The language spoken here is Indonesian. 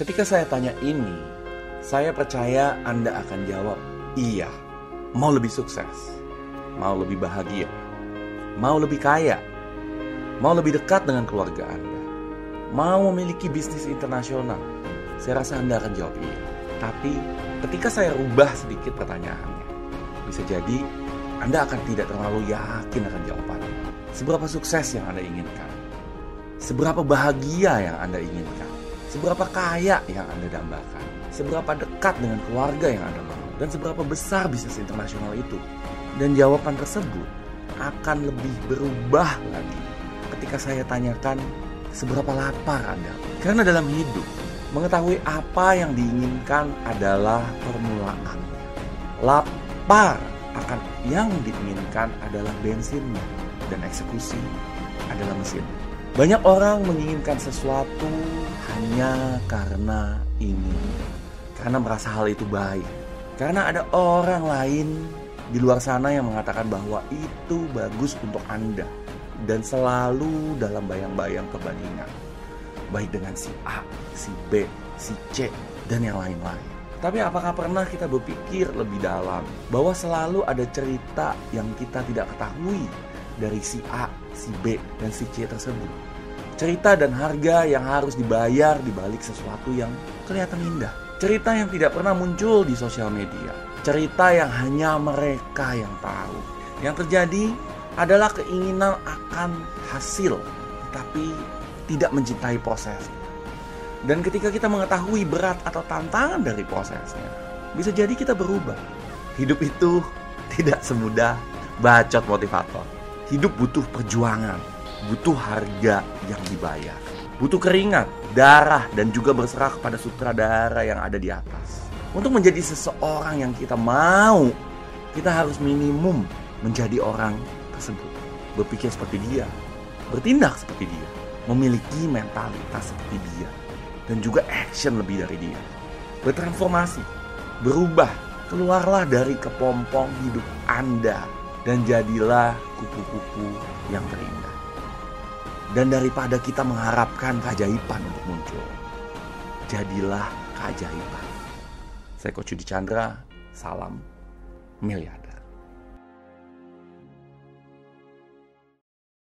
Ketika saya tanya ini, saya percaya Anda akan jawab, iya. Mau lebih sukses, mau lebih bahagia, mau lebih kaya, mau lebih dekat dengan keluarga Anda, mau memiliki bisnis internasional. Saya rasa Anda akan jawab iya. Tapi ketika saya rubah sedikit pertanyaannya, bisa jadi Anda akan tidak terlalu yakin akan jawabannya. Seberapa sukses yang Anda inginkan? Seberapa bahagia yang Anda inginkan? Seberapa kaya yang Anda dambakan? Seberapa dekat dengan keluarga yang Anda mau? Dan seberapa besar bisnis internasional itu? Dan jawaban tersebut akan lebih berubah lagi ketika saya tanyakan seberapa lapar Anda. Karena dalam hidup, mengetahui apa yang diinginkan adalah permulaan. Lapar akan yang diinginkan adalah bensinnya dan eksekusi adalah mesin. Banyak orang menginginkan sesuatu hanya karena ingin, karena merasa hal itu baik, karena ada orang lain di luar sana yang mengatakan bahwa itu bagus untuk Anda dan selalu dalam bayang-bayang kebandingan. Baik dengan si A, si B, si C, dan yang lain-lain. Tapi apakah pernah kita berpikir lebih dalam bahwa selalu ada cerita yang kita tidak ketahui dari si A, si B, dan si C tersebut? Cerita dan harga yang harus dibayar di balik sesuatu yang kelihatan indah. Cerita yang tidak pernah muncul di sosial media. Cerita yang hanya mereka yang tahu. Yang terjadi adalah keinginan akan hasil, tetapi tidak mencintai prosesnya. Dan ketika kita mengetahui berat atau tantangan dari prosesnya, bisa jadi kita berubah. Hidup itu tidak semudah bacot motivator. Hidup butuh perjuangan, butuh harga yang dibayar. Butuh keringat, darah, dan juga berserah kepada sutradara yang ada di atas. Untuk menjadi seseorang yang kita mau, kita harus minimum menjadi orang tersebut. Berpikir seperti dia, bertindak seperti dia, memiliki mentalitas seperti dia, dan juga action lebih dari dia. Bertransformasi, berubah, keluarlah dari kepompong hidup Anda, dan jadilah kupu-kupu yang terindah. Dan daripada kita mengharapkan keajaiban untuk muncul, jadilah keajaiban. Saya Coach Yudi Chandra, salam miliar.